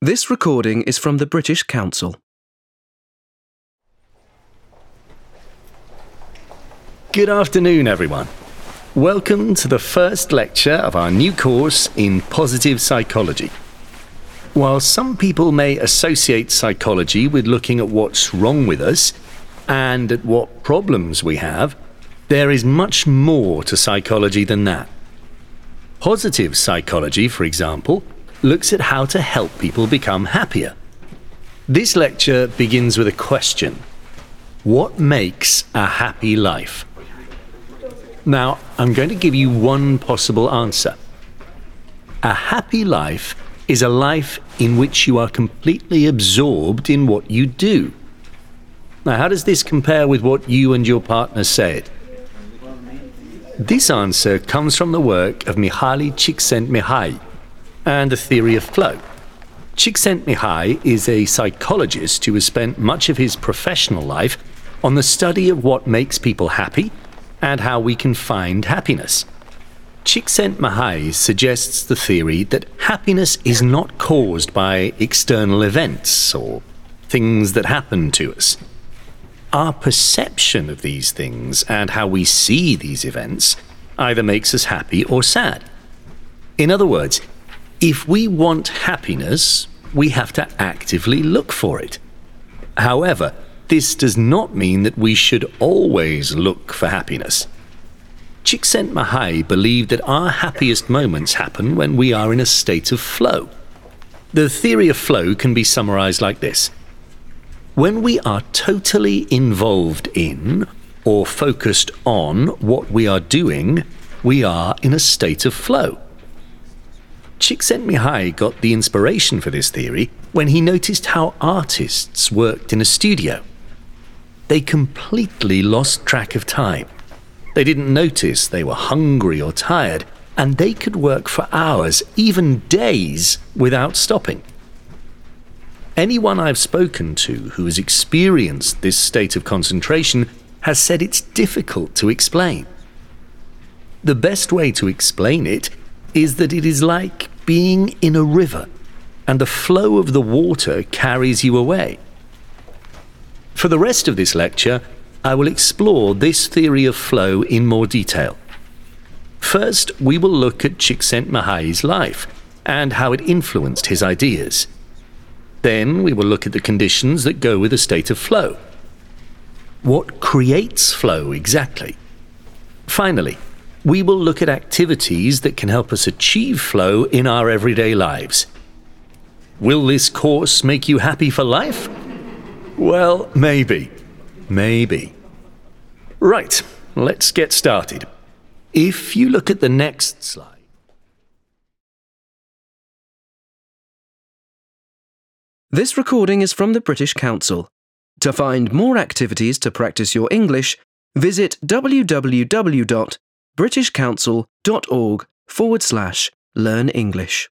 This recording is from the British Council. Good afternoon, everyone. Welcome to the first lecture of our new course in positive psychology. While some people may associate psychology with looking at what's wrong with us and at what problems we have, there is much more to psychology than that. Positive psychology, for example, looks at how to help people become happier. This lecture begins with a question What makes a happy life? Now, I'm going to give you one possible answer. A happy life is a life in which you are completely absorbed in what you do. Now, how does this compare with what you and your partner said? This answer comes from the work of Mihaly Csikszentmihalyi and the theory of flow. Csikszentmihalyi is a psychologist who has spent much of his professional life on the study of what makes people happy and how we can find happiness. Csikszentmihalyi suggests the theory that happiness is not caused by external events or things that happen to us. Our perception of these things and how we see these events either makes us happy or sad. In other words, if we want happiness, we have to actively look for it. However, this does not mean that we should always look for happiness. Csikszentmihalyi believed that our happiest moments happen when we are in a state of flow. The theory of flow can be summarized like this When we are totally involved in or focused on what we are doing, we are in a state of flow. Csikszentmihalyi got the inspiration for this theory when he noticed how artists worked in a studio. They completely lost track of time. They didn't notice they were hungry or tired, and they could work for hours, even days, without stopping. Anyone I've spoken to who has experienced this state of concentration has said it's difficult to explain. The best way to explain it is that it is like being in a river, and the flow of the water carries you away. For the rest of this lecture, I will explore this theory of flow in more detail. First, we will look at Csikszentmihalyi's life and how it influenced his ideas. Then, we will look at the conditions that go with a state of flow. What creates flow exactly? Finally, we will look at activities that can help us achieve flow in our everyday lives. Will this course make you happy for life? Well, maybe. Maybe. Right, let's get started. If you look at the next slide. This recording is from the British Council. To find more activities to practice your English, visit www britishcouncil.org forward slash learn English.